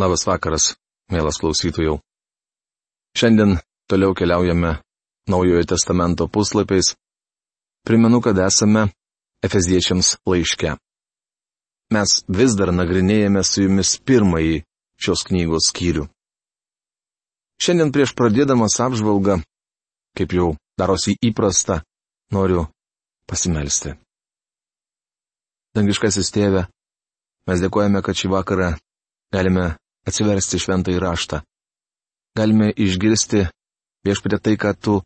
Labas vakaras, mielas klausytojų. Šiandien toliau keliaujame Naujojo testamento puslapiais. Primenu, kad esame Efeziečiams laiške. Mes vis dar nagrinėjame su jumis pirmąjį šios knygos skyrių. Šiandien prieš pradėdamas apžvalgą, kaip jau darosi įprasta, noriu pasimelsti. Dangiškasis tėve, mes dėkojame, kad šį vakarą galime atsiversti šventą įraštą. Galime išgirsti viešpatė tai, ką tu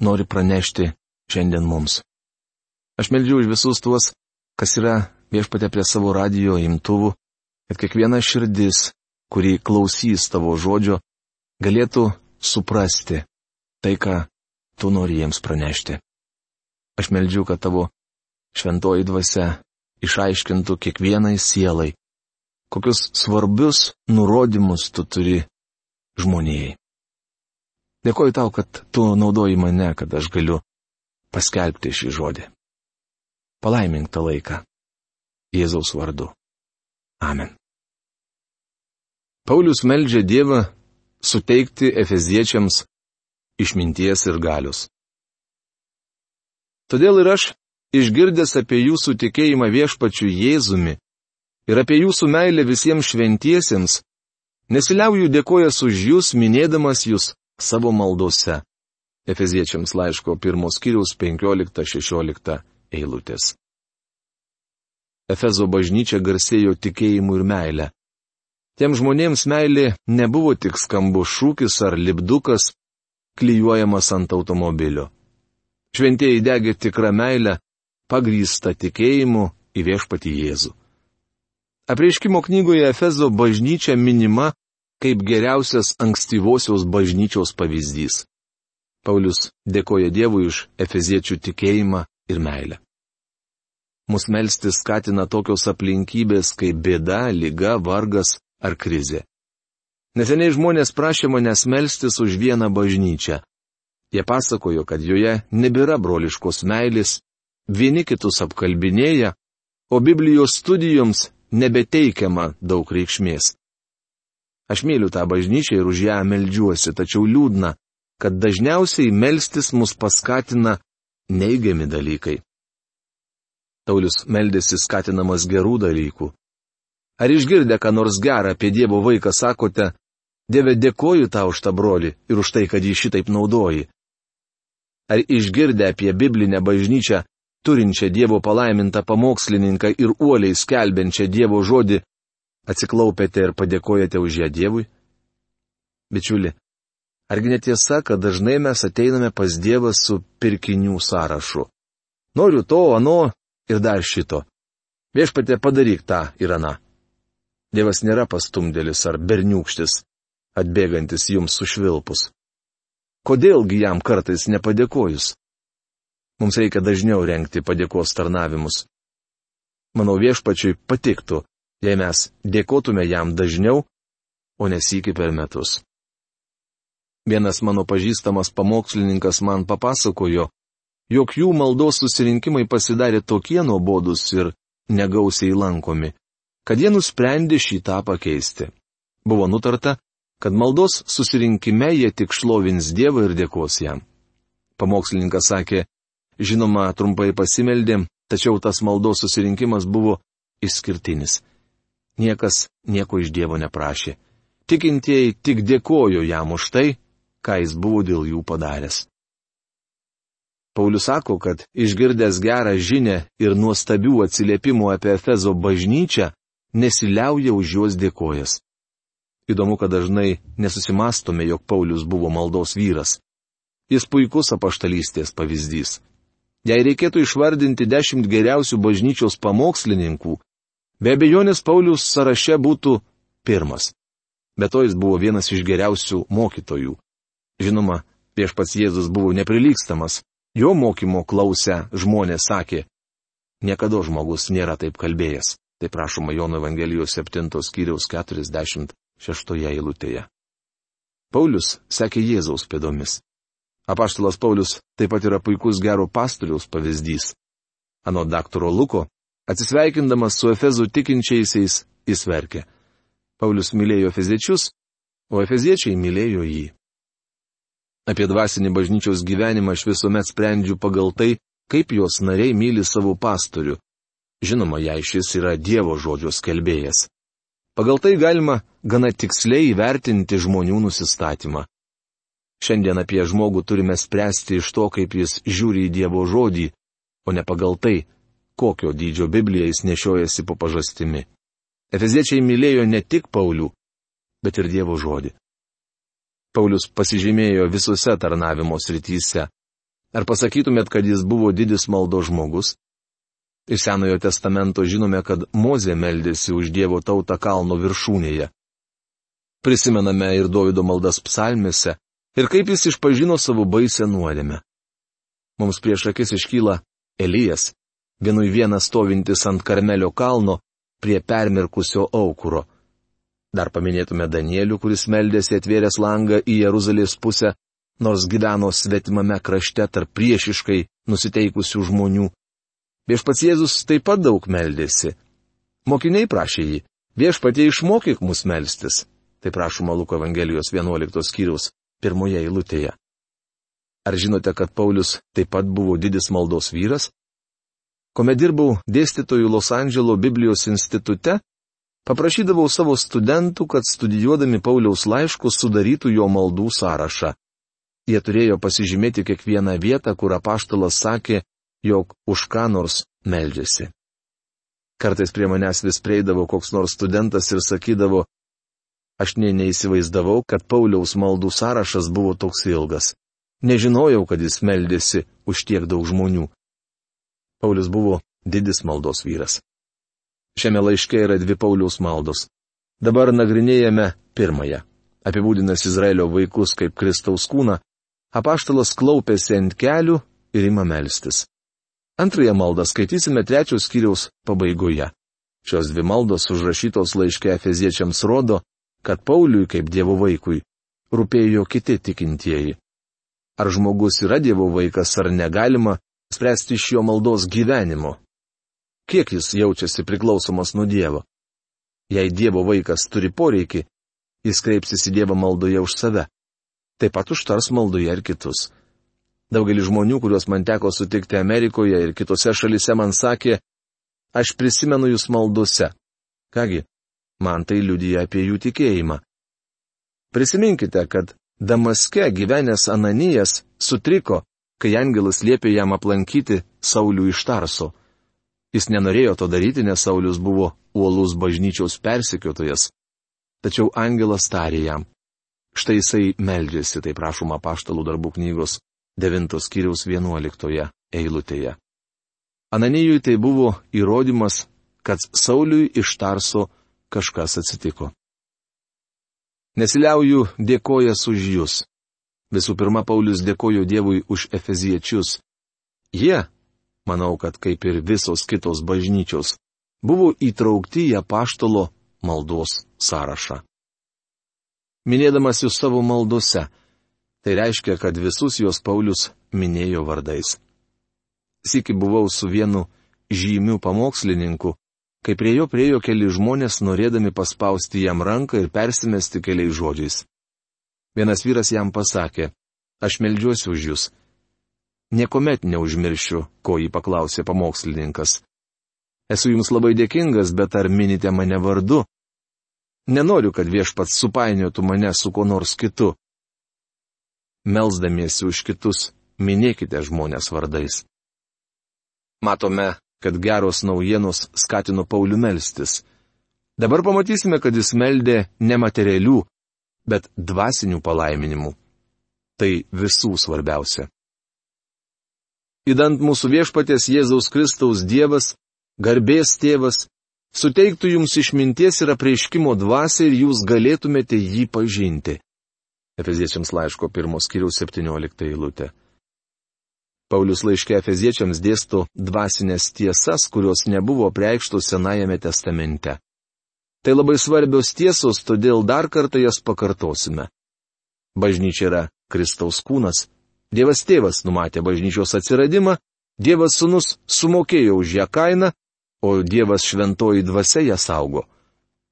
nori pranešti šiandien mums. Aš meldžiu už visus tuos, kas yra viešpatė prie savo radijo imtuvų, kad kiekviena širdis, kuri klausys tavo žodžio, galėtų suprasti tai, ką tu nori jiems pranešti. Aš meldžiu, kad tavo šventoji dvasia išaiškintų kiekvienai sielai, kokius svarbius nurodymus tu turi žmonijai. Dėkoju tau, kad tu naudoji mane, kad aš galiu paskelbti šį žodį. Palaimink tą laiką. Jėzaus vardu. Amen. Paulius meldžia Dievą suteikti Efeziečiams išminties ir galius. Todėl ir aš, išgirdęs apie jūsų tikėjimą viešpačiu Jėzumi ir apie jūsų meilę visiems šventiesiems, nesiliauju dėkojas už jūs, minėdamas jūs savo maldose. Efeziečiams laiško pirmos kiriaus 15-16 eilutės. Efezo bažnyčia garsėjo tikėjimu ir meilę. Tiem žmonėms meilė nebuvo tik skambus šūkis ar lipdukas, klyjuojamas ant automobilio. Šventieji degė tikrą meilę, pagrįstą tikėjimu į viešpatį Jėzų. Apreiškimo knygoje Efezo bažnyčia minima kaip geriausias ankstyvosios bažnyčios pavyzdys. Paulius dėkoja Dievui už efeziečių tikėjimą ir meilę. Mūsų melstis skatina tokios aplinkybės kaip bėda, lyga, vargas ar krizė. Neseniai žmonės prašė manęs melstis už vieną bažnyčią. Jie pasakojo, kad joje nebėra broliškos meilės, vieni kitus apkalbinėja, o Biblijos studijoms nebeteikiama daug reikšmės. Aš myliu tą bažnyčią ir už ją meldžiuosi, tačiau liūdna, kad dažniausiai melstis mus paskatina neigiami dalykai. Taulius meldėsi skatinamas gerų dalykų. Ar išgirdę, ką nors gerą apie Dievo vaiką sakote, Dieve dėkoju tau už tą brolį ir už tai, kad jį šitaip naudoji? Ar išgirdę apie biblinę bažnyčią turinčią Dievo palaimintą pamokslininką ir uoliai skelbiančią Dievo žodį, atsiklaupėte ir padėkojate už ją Dievui? Bičiuli, argi netiesa, kad dažnai mes ateiname pas Dievą su pirkinių sąrašu? Noriu to, ano ir dar šito. Viešpatė padaryk tą ir aną. Dievas nėra pastumdėlis ar berniukštis, atbėgantis jums sušvilpus. Kodėlgi jam kartais nepadėkojus? Mums reikia dažniau renkti padėkos tarnavimus. Manau viešpačiui patiktų, jei mes dėkotume jam dažniau, o nesikį per metus. Vienas mano pažįstamas pamokslininkas man papasakojo, jog jų maldos susirinkimai pasidarė tokie nuobodus ir negausiai lankomi, kad jie nusprendė šitą pakeisti. Buvo nutarta, kad maldos susirinkime jie tik šlovins Dievą ir dėkos jam. Pamokslininkas sakė, Žinoma, trumpai pasimeldė, tačiau tas maldos susirinkimas buvo išskirtinis. Niekas nieko iš Dievo neprašė. Tikintieji tik dėkojo jam už tai, ką jis buvo dėl jų padaręs. Paulius sako, kad išgirdęs gerą žinę ir nuostabių atsiliepimų apie Efezo bažnyčią, nesiliauja už juos dėkojas. Įdomu, kad dažnai nesusimastome, jog Paulius buvo maldos vyras. Jis puikus apaštalystės pavyzdys. Jei reikėtų išvardinti dešimt geriausių bažnyčios pamokslininkų, be abejonės Paulius sąraše būtų pirmas. Be to jis buvo vienas iš geriausių mokytojų. Žinoma, viešpats Jėzus buvo neprilykstamas. Jo mokymo klausę žmonės sakė, niekada žmogus nėra taip kalbėjęs. Tai prašoma Jono Evangelijos 7 skyriaus 46 eilutėje. Paulius sekė Jėzaus pėdomis. Apaštalas Paulius taip pat yra puikus gero pastoriaus pavyzdys. Ano daktaro Luko, atsisveikindamas su Efezų tikinčiaisiais, jis verkė. Paulius mylėjo efeziečius, o efeziečiai mylėjo jį. Apie dvasinį bažnyčios gyvenimą aš visuomet sprendžiu pagal tai, kaip jos nariai myli savo pastorių. Žinoma, jei šis yra Dievo žodžio skelbėjas. Pagal tai galima gana tiksliai įvertinti žmonių nusistatymą. Šiandien apie žmogų turime spręsti iš to, kaip jis žiūri į Dievo žodį, o ne pagal tai, kokio dydžio Bibliją jis nešiojasi po pažastimi. Efeziečiai mylėjo ne tik Paulių, bet ir Dievo žodį. Paulius pasižymėjo visose tarnavimo srityse. Ar pasakytumėt, kad jis buvo didis maldo žmogus? Iš Senojo testamento žinome, kad Mozė meldėsi už Dievo tautą kalno viršūnėje. Prisimename ir Davido maldas psalmėse, ir kaip jis išpažino savo baisę nuodėmę. Mums prieš akis iškyla Elijas, vienui vienas stovintis ant Karmelio kalno prie permirkusio aukuro. Dar paminėtume Danielių, kuris meldėsi atvėręs langą į Jeruzalės pusę, nors gyveno svetimame krašte tarp priešiškai nusiteikusių žmonių. Viešpats Jėzus taip pat daug meldėsi. Mokiniai prašė jį, viešpatie išmokyk mus melstis. Tai prašoma Luko Evangelijos 11 skyriaus pirmoje eilutėje. Ar žinote, kad Paulius taip pat buvo didis maldos vyras? Kuomet dirbau dėstytojų Los Andželo Biblijos institute, Paprašydavau savo studentų, kad studijuodami Pauliaus laiškus sudarytų jo maldų sąrašą. Jie turėjo pasižymėti kiekvieną vietą, kur apaštalas sakė, jog už ką nors meldžiasi. Kartais prie manęs vis prieidavo koks nors studentas ir sakydavo, aš nei neįsivaizdavau, kad Pauliaus maldų sąrašas buvo toks ilgas. Nežinojau, kad jis meldėsi už tiek daug žmonių. Paulius buvo didis maldos vyras. Šiame laiške yra dvi Pauliaus maldos. Dabar nagrinėjame pirmąją. Apibūdinas Izraelio vaikus kaip Kristaus kūną, apaštalas klaupėsi ant kelių ir ima melstis. Antrąją maldą skaitysime trečios skyriaus pabaigoje. Šios dvi maldos užrašytos laiške Efeziečiams rodo, kad Pauliui kaip Dievo vaikui rūpėjo kiti tikintieji. Ar žmogus yra Dievo vaikas ar negalima spręsti iš jo maldos gyvenimo, kiek jis jaučiasi priklausomas nuo Dievo. Jei Dievo vaikas turi poreikį, jis kreipsis į Dievą maldoje už save. Taip pat užtars maldoje ir kitus. Daugelis žmonių, kuriuos man teko sutikti Amerikoje ir kitose šalise, man sakė, aš prisimenu jūs maldose. Kągi, man tai liudyja apie jų tikėjimą. Prisiminkite, kad Damaske gyvenęs Ananijas sutriko, kai angelas liepė jam aplankyti Saulių iš Tarso. Jis nenorėjo to daryti, nes Saulis buvo uolus bažnyčiaus persikiotojas. Tačiau angelas tarė jam. Štai jisai meldžiasi, tai prašoma paštalų darbų knygos 9 skyriaus 11 eilutėje. Ananijui tai buvo įrodymas, kad Sauliui iš Tarso kažkas atsitiko. Nesiliauju dėkojas už jūs. Visų pirma, Paulius dėkojo Dievui už efeziečius. Jie, manau, kad kaip ir visos kitos bažnyčios, buvo įtraukti į apaštalo maldos sąrašą. Minėdamas jūs savo maldose, tai reiškia, kad visus jos Paulius minėjo vardais. Siki buvau su vienu žymiu pamokslininku, kai prie jo priejo keli žmonės norėdami paspausti jam ranką ir persimesti keliais žodžiais. Vienas vyras jam pasakė, aš melžiuosi už jūs, Niekuomet neužmiršiu, ko jį paklausė pamokslininkas. Esu jums labai dėkingas, bet ar minite mane vardu? Nenoriu, kad viešpats supainiotų mane su kuo nors kitu. Melsdamiesi už kitus, minėkite žmonės vardais. Matome, kad geros naujienos skatino Paulių melstis. Dabar pamatysime, kad jis meldė ne materialių, bet dvasinių palaiminimų. Tai visų svarbiausia įdant mūsų viešpatės Jėzaus Kristaus Dievas, garbės tėvas, suteiktų jums išminties ir apreiškimo dvasę ir jūs galėtumėte jį pažinti. Efeziečiams laiško pirmos kiriaus 17 eilutė. Paulius laiškė Efeziečiams dėsto dvasinės tiesas, kurios nebuvo preikštos Senajame testamente. Tai labai svarbios tiesos, todėl dar kartą jas pakartosime. Bažnyčia yra Kristaus kūnas, Dievas tėvas numatė bažnyčios atsiradimą, Dievas sunus sumokėjo už ją kainą, o Dievas šventoji dvasia ją saugo.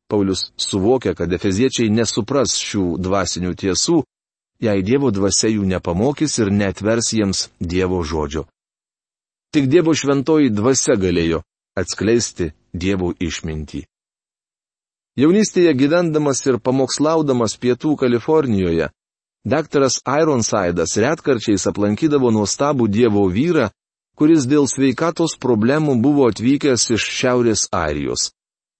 Paulius suvokia, kad efeziečiai nesupras šių dvasinių tiesų, jei Dievo dvasia jų nepamokys ir netvers jiems Dievo žodžio. Tik Dievo šventoji dvasia galėjo atskleisti Dievo išmintį. Jaunystėje gyvendamas ir pamokslaudamas pietų Kalifornijoje, daktaras Ironsidas retkarčiais aplankydavo nuostabų Dievo vyrą, kuris dėl sveikatos problemų buvo atvykęs iš Šiaurės Airijos.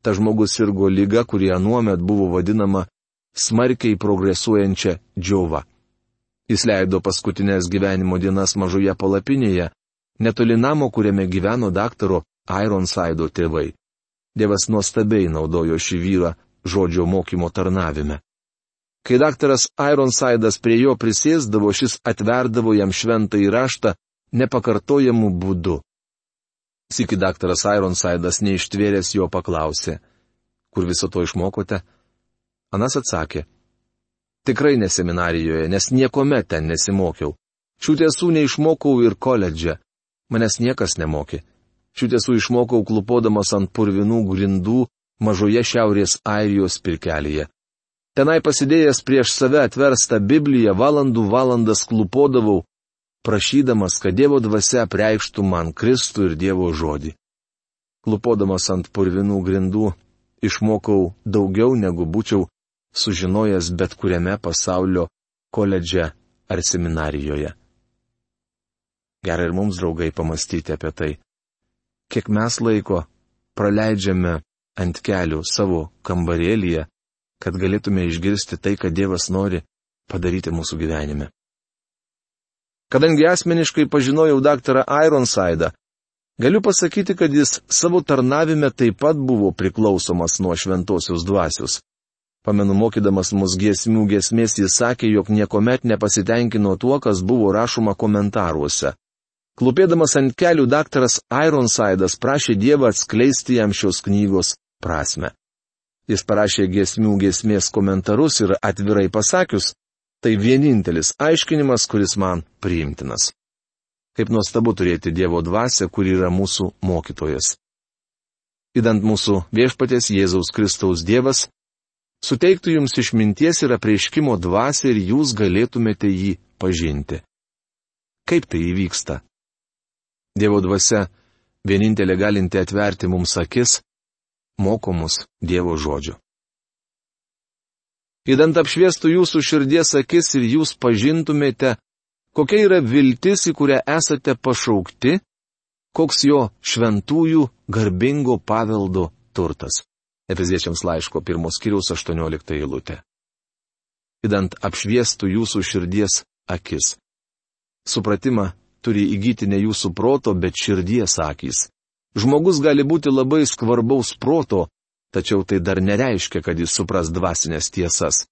Ta žmogus sirgo lyga, kurie anuomet buvo vadinama smarkiai progresuojančia džiova. Jis leido paskutinės gyvenimo dienas mažoje palapinėje, netoli namo, kuriame gyveno daktaro Ironsido tėvai. Dievas nuostabiai naudojo šį vyrą žodžio mokymo tarnavime. Kai daktaras Ironsidas prie jo prisėsdavo, šis atverdavo jam šventą įraštą nepakartojamų būdų. Siki daktaras Ironsidas neištvėręs jo paklausė, kur viso to išmokote? Anas atsakė, tikrai ne seminarijoje, nes niekuomet ten nesimokiau. Šių tiesų neišmokau ir koledže, manęs niekas nemokė. Šių tiesų išmokau klupodamas ant purvinų grindų mažoje šiaurės Airijos pirkelėje. Tenai pasidėjęs prieš save atverstą Bibliją valandų valandas klupodavau prašydamas, kad Dievo dvasia preikštų man Kristų ir Dievo žodį. Klupodamas ant purvinų grindų, išmokau daugiau negu būčiau sužinojęs bet kuriame pasaulio koledže ar seminarijoje. Gerai ir mums, draugai, pamastyti apie tai, kiek mes laiko praleidžiame ant kelių savo kambarėlyje, kad galėtume išgirsti tai, ką Dievas nori padaryti mūsų gyvenime. Kadangi asmeniškai pažinojau daktarą Ironsidą, galiu pasakyti, kad jis savo tarnavime taip pat buvo priklausomas nuo šventosios dvasios. Pamenu, mokydamas mus giesmių giesmės, jis sakė, jog niekuomet nepasitenkino tuo, kas buvo rašoma komentaruose. Klupėdamas ant kelių daktaras Ironsidas prašė Dievą atskleisti jam šios knygos prasme. Jis parašė giesmių giesmės komentarus ir atvirai pasakius, Tai vienintelis aiškinimas, kuris man priimtinas. Kaip nuostabu turėti Dievo dvasę, kuri yra mūsų mokytojas. Įdant mūsų viešpatės Jėzaus Kristaus Dievas, suteiktų jums išminties ir apreiškimo dvasę ir jūs galėtumėte jį pažinti. Kaip tai įvyksta? Dievo dvasia, vienintelė galinti atverti mums akis, moko mus Dievo žodžio įdant apšviestų jūsų širdies akis ir jūs pažintumėte, kokia yra viltis, į kurią esate pašaukti, koks jo šventųjų garbingo paveldo turtas. Efeziečiams laiško pirmos kiriaus 18 eilutė. Įdant apšviestų jūsų širdies akis. Supratimą turi įgyti ne jūsų proto, bet širdies akys. Žmogus gali būti labai skvarbaus proto, tačiau tai dar nereiškia, kad jis supras dvasinės tiesas.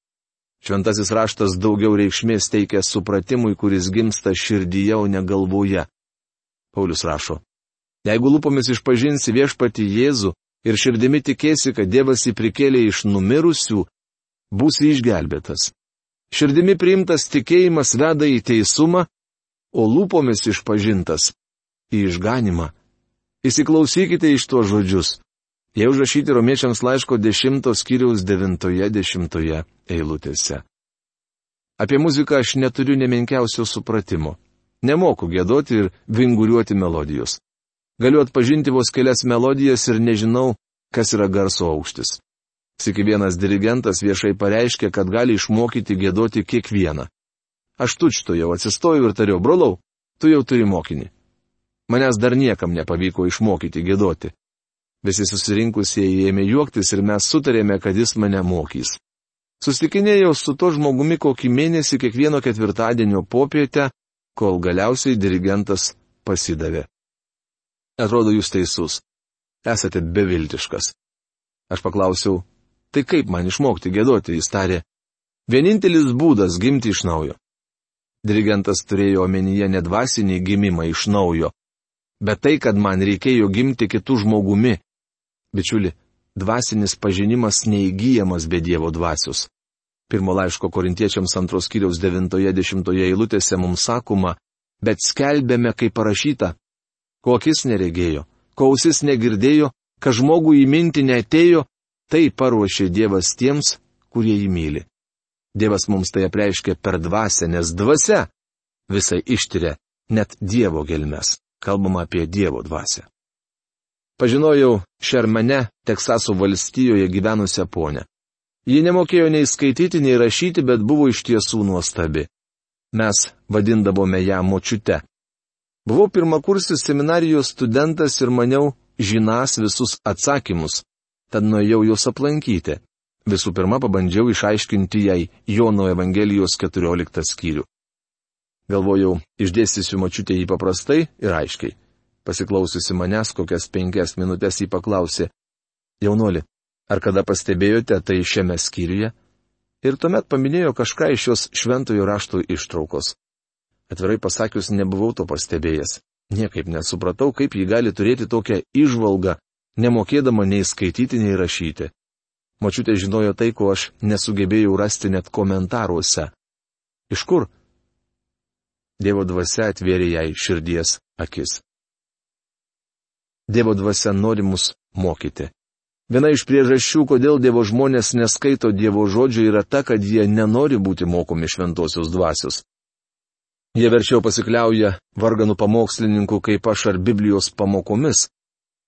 Šventasis raštas daugiau reikšmės teikia supratimui, kuris gimsta širdyje, o ne galvoje. Paulius rašo. Jeigu lūpomis išpažinsi viešpati Jėzų ir širdimi tikėsi, kad Dievas jį prikėlė iš numirusių, būsi išgelbėtas. Širdimi priimtas tikėjimas veda į teisumą, o lūpomis išpažintas į išganimą. Įsiklausykite iš tuos žodžius. Jie užrašyti romiečiams laiško 10 skyriaus 90 eilutėse. Apie muziką aš neturiu nemenkiausio supratimo. Nemoku gėdoti ir vinguriuoti melodijos. Galiu atpažinti vos kelias melodijas ir nežinau, kas yra garso aukštis. Siki vienas dirigentas viešai pareiškė, kad gali išmokyti gėdoti kiekvieną. Aš tučto jau atsistojau ir tariau, brolau, tu jau turi mokinį. Manęs dar niekam nepavyko išmokyti gėdoti. Visi susirinkusieji ėmė juoktis ir mes sutarėme, kad jis mane mokys. Susitikinėjau su to žmogumi kokį mėnesį kiekvieno ketvirtadienio popietę, kol galiausiai dirigentas pasidavė. Atrodo, jūs teisus. Esate beviltiškas. Aš paklausiau, tai kaip man išmokti gėdoti, jis tarė. Vienintelis būdas gimti iš naujo. Dirigentas turėjo omenyje nedvasinį gimimą iš naujo, bet tai, kad man reikėjo gimti kitų žmogumi, Bičiuli, dvasinis pažinimas neįgyjamas be Dievo dvasios. Pirmo laiško korintiečiams antros kiriaus 90 eilutėse mums sakoma, bet skelbėme, kaip parašyta, ko akis neregėjo, ko ausis negirdėjo, ką žmogų įminti netėjo, Tai paruošė Dievas tiems, kurie jį myli. Dievas mums tai apreiškia per dvasę, nes dvasia visai ištiria net Dievo gelmes. Kalbama apie Dievo dvasę. Pažinojau Šermane, Teksaso valstijoje gyvenusią ponę. Ji nemokėjo nei skaityti, nei rašyti, bet buvo iš tiesų nuostabi. Mes vadindavome ją močiute. Buvau pirmakursis seminarijos studentas ir maniau žinas visus atsakymus, tad nuėjau jos aplankyti. Visų pirma, pabandžiau išaiškinti jai Jono Evangelijos 14 skyrių. Galvojau, išdėstysiu mačiutę jį paprastai ir aiškiai. Pasiklausiusi manęs kokias penkias minutės jį paklausė. Jaunoli, ar kada pastebėjote tai šiame skyriuje? Ir tuomet paminėjo kažką iš šios šventojo rašto ištraukos. Atvirai pasakius, nebuvau to pastebėjęs. Niekaip nesupratau, kaip ji gali turėti tokią išvalgą, nemokėdama nei skaityti, nei rašyti. Mačiutė žinojo tai, ko aš nesugebėjau rasti net komentaruose. Iš kur? Dievo dvasia atvėrė jai širdies akis. Dievo dvasia nori mus mokyti. Viena iš priežasčių, kodėl Dievo žmonės neskaito Dievo žodžio, yra ta, kad jie nenori būti mokomi šventosios dvasios. Jie verčiau pasikliauja varganų pamokslininkų kaip aš ar Biblijos pamokomis.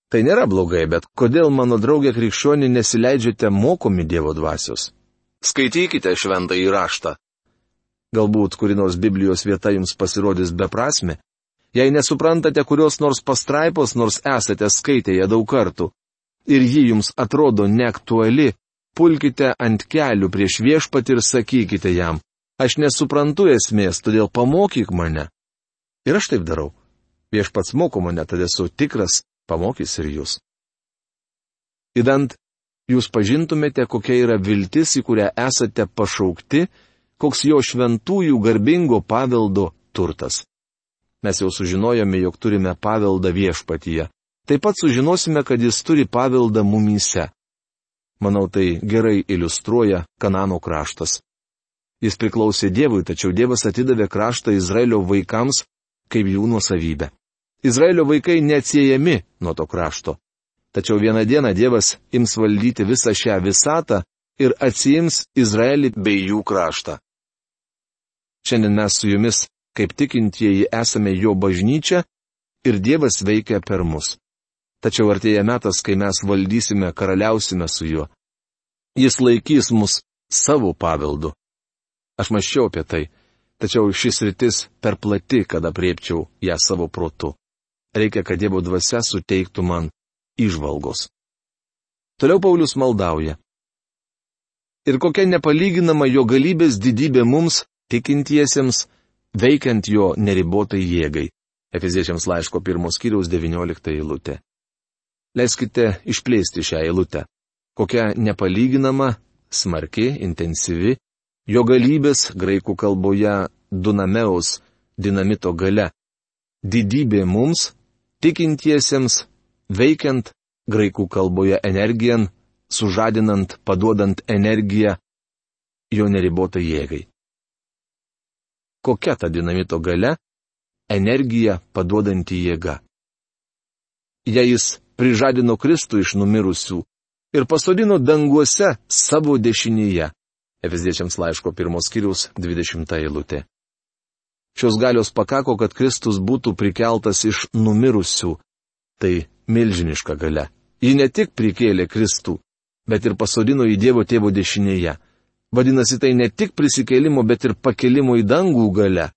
Tai nėra blogai, bet kodėl mano draugė krikščionį nesileidžiate mokomi Dievo dvasios? Skaitykite šventą įraštą. Galbūt kuri nors Biblijos vieta jums pasirodys beprasme, Jei nesuprantate kurios nors pastraipos, nors esate skaitę ją daug kartų, ir ji jums atrodo neaktuali, pulkite ant kelių prieš viešpatį ir sakykite jam, aš nesuprantu esmės, todėl pamokyk mane. Ir aš taip darau. Viešpats moko mane, tad esu tikras, pamokys ir jūs. Įdant, jūs pažintumėte, kokia yra viltis, į kurią esate pašaukti, koks jo šventųjų garbingo paveldo turtas. Mes jau sužinojome, jog turime paveldą viešpatyje. Taip pat sužinosime, kad jis turi paveldą mumyse. Manau, tai gerai iliustruoja Kanano kraštas. Jis priklausė Dievui, tačiau Dievas atidavė kraštą Izraelio vaikams kaip jų nuosavybę. Izraelio vaikai neatsiejami nuo to krašto. Tačiau vieną dieną Dievas ims valdyti visą šią visatą ir atsijims Izraelį bei jų kraštą. Šiandien mes su jumis kaip tikintieji esame jo bažnyčia ir Dievas veikia per mus. Tačiau artėja metas, kai mes valdysime, karaliausime su juo. Jis laikys mus savo paveldu. Aš maščiau apie tai, tačiau šis rytis per plati, kad apriepčiau ją savo protu. Reikia, kad Dievo dvasia suteiktų man išvalgos. Toliau Paulius maldauja. Ir kokia nepalyginama jo galybės didybė mums, tikintiesiems, veikiant jo neribotai jėgai. Efeziečiams laiško pirmos kiriaus 19 eilutė. Leiskite išplėsti šią eilutę. Kokia nepalyginama, smarki, intensyvi, jo galybės graikų kalboje dunameus dinamito gale. Didybė mums, tikintiesiems, veikiant graikų kalboje energijan, sužadinant, paduodant energiją jo neribotai jėgai kokia ta dinamito gale - energija paduodanti jėga. Jei jis prižadino Kristų iš numirusių ir pasodino danguose savo dešinėje. Efeziečiams laiško pirmos kiriaus 20 eilutė. Šios galios pakako, kad Kristus būtų prikeltas iš numirusių. Tai milžiniška gale. Ji ne tik prikėlė Kristų, bet ir pasodino į Dievo tėvo dešinėje. Vadinasi, tai ne tik prisikėlimo, bet ir pakelimo į dangų gale.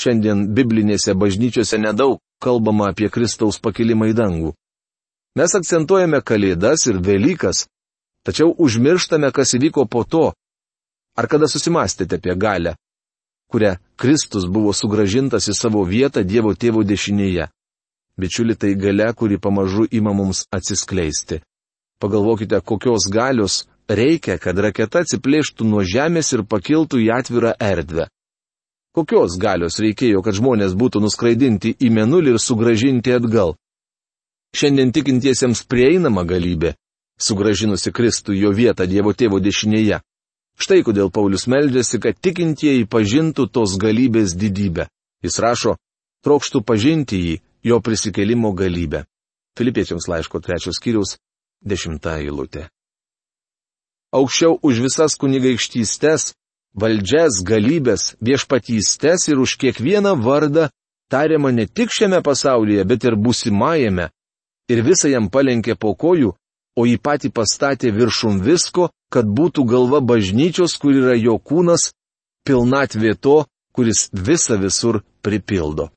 Šiandien biblinėse bažnyčiose nedaug kalbama apie Kristaus pakelimą į dangų. Mes akcentuojame Kalėdas ir Velykas, tačiau užmirštame, kas įvyko po to. Ar kada susimastėte apie galę, kurią Kristus buvo sugražintas į savo vietą Dievo tėvo dešinėje? Bičiuli, tai gale, kuri pamažu ima mums atsiskleisti. Pagalvokite, kokios galios Reikia, kad raketa atsiplėštų nuo žemės ir pakiltų į atvirą erdvę. Kokios galios reikėjo, kad žmonės būtų nuskraidinti į menulį ir sugražinti atgal? Šiandien tikintiesiems prieinama galybė, sugražinusi Kristų jo vietą Dievo tėvo dešinėje. Štai kodėl Paulius meldžiasi, kad tikintieji pažintų tos galybės didybę. Jis rašo, trokštų pažinti jį, jo prisikelimo galybę. Filipiečiams laiško trečios skyriaus dešimtą eilutė. aukščiau už visas kunigaikštystes, valdžias, galybės, viešpatystes ir už kiekvieną vardą tariama ne tik šiame pasaulyje, bet ir būsimajame, ir visą jam palenkė po kojų, o jį patį pastatė viršum visko, kad būtų galva bažnyčios, kur yra jo kūnas, pilnatvė to, kuris visą visur pripildo.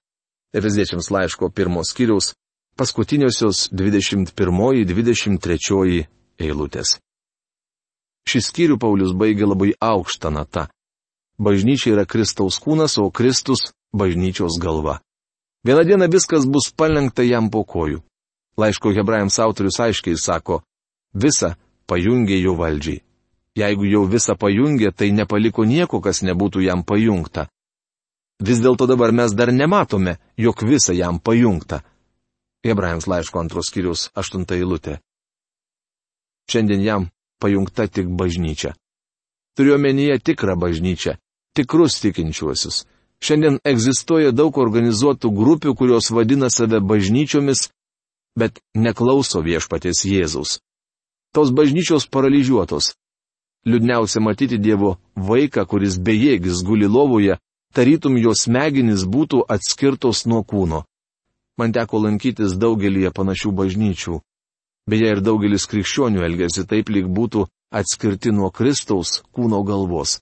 Efeziečiams laiško pirmos skyriaus paskutiniosios 21-23 eilutės. Šį skyrių Paulius baigė labai aukštą natą. Bažnyčia yra Kristaus kūnas, o Kristus - bažnyčios galva. Vieną dieną viskas bus palengta jam po kojų. Laiško hebrajams autorius aiškiai sako, visa pajungė jo valdžiai. Jeigu jau visą pajungė, tai nepaliko nieko, kas nebūtų jam pajungta. Vis dėlto dabar mes dar nematome, jog visa jam pajungta. Hebrajams laiško antros skyrius aštunta eilutė. Šiandien jam pajungta tik bažnyčia. Turiuomenyje tikrą bažnyčią, tikrus tikinčiuosius. Šiandien egzistuoja daug organizuotų grupių, kurios vadina save bažnyčiomis, bet neklauso viešpatės Jėzaus. Tos bažnyčios paralyžiuotos. Liūdniausia matyti Dievo vaiką, kuris bejėgis guli lovoje, tarytum jos smegenys būtų atskirtos nuo kūno. Man teko lankytis daugelį panašių bažnyčių. Beje, ir daugelis krikščionių elgesi taip, lyg būtų atskirti nuo Kristaus kūno galvos.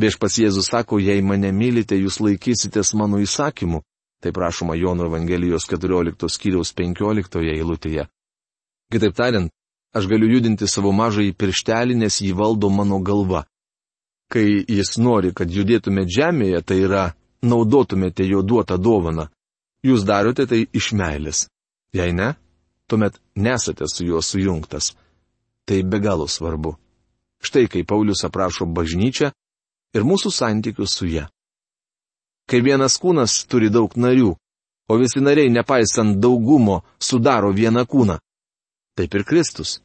Viešpas Jėzus sako, jei mane mylite, jūs laikysitės mano įsakymų. Tai prašoma Jono Evangelijos 14 skyriaus 15 eilutėje. Kitaip tariant, aš galiu judinti savo mažąjį pirštelį, nes jį valdo mano galva. Kai jis nori, kad judėtumėte žemėje, tai yra, naudotumėte jo duotą dovaną. Jūs darote tai iš meilės. Jei ne, tuomet nesate su juo sujungtas. Tai be galo svarbu. Štai kai Paulius aprašo bažnyčią ir mūsų santykius su ja. Kai vienas kūnas turi daug narių, o visi nariai, nepaisant daugumo, sudaro vieną kūną. Taip ir Kristus.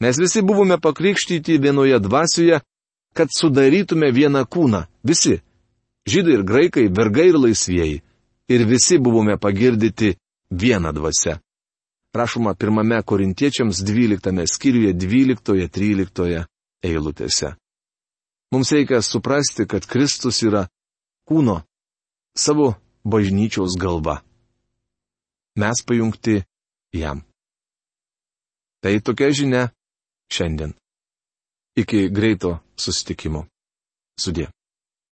Mes visi buvome pakrikštyti vienoje dvasioje, kad sudarytume vieną kūną. Visi. Žydai ir graikai, vergai ir laisvieji. Ir visi buvome pagirdyti vieną dvasę. Rašoma pirmame korintiečiams 12 skyriuje 12-13 eilutėse. Mums reikia suprasti, kad Kristus yra kūno, savo bažnyčiaus galva. Mes pajungti jam. Tai tokia žinia šiandien. Iki greito susitikimo. Sudė.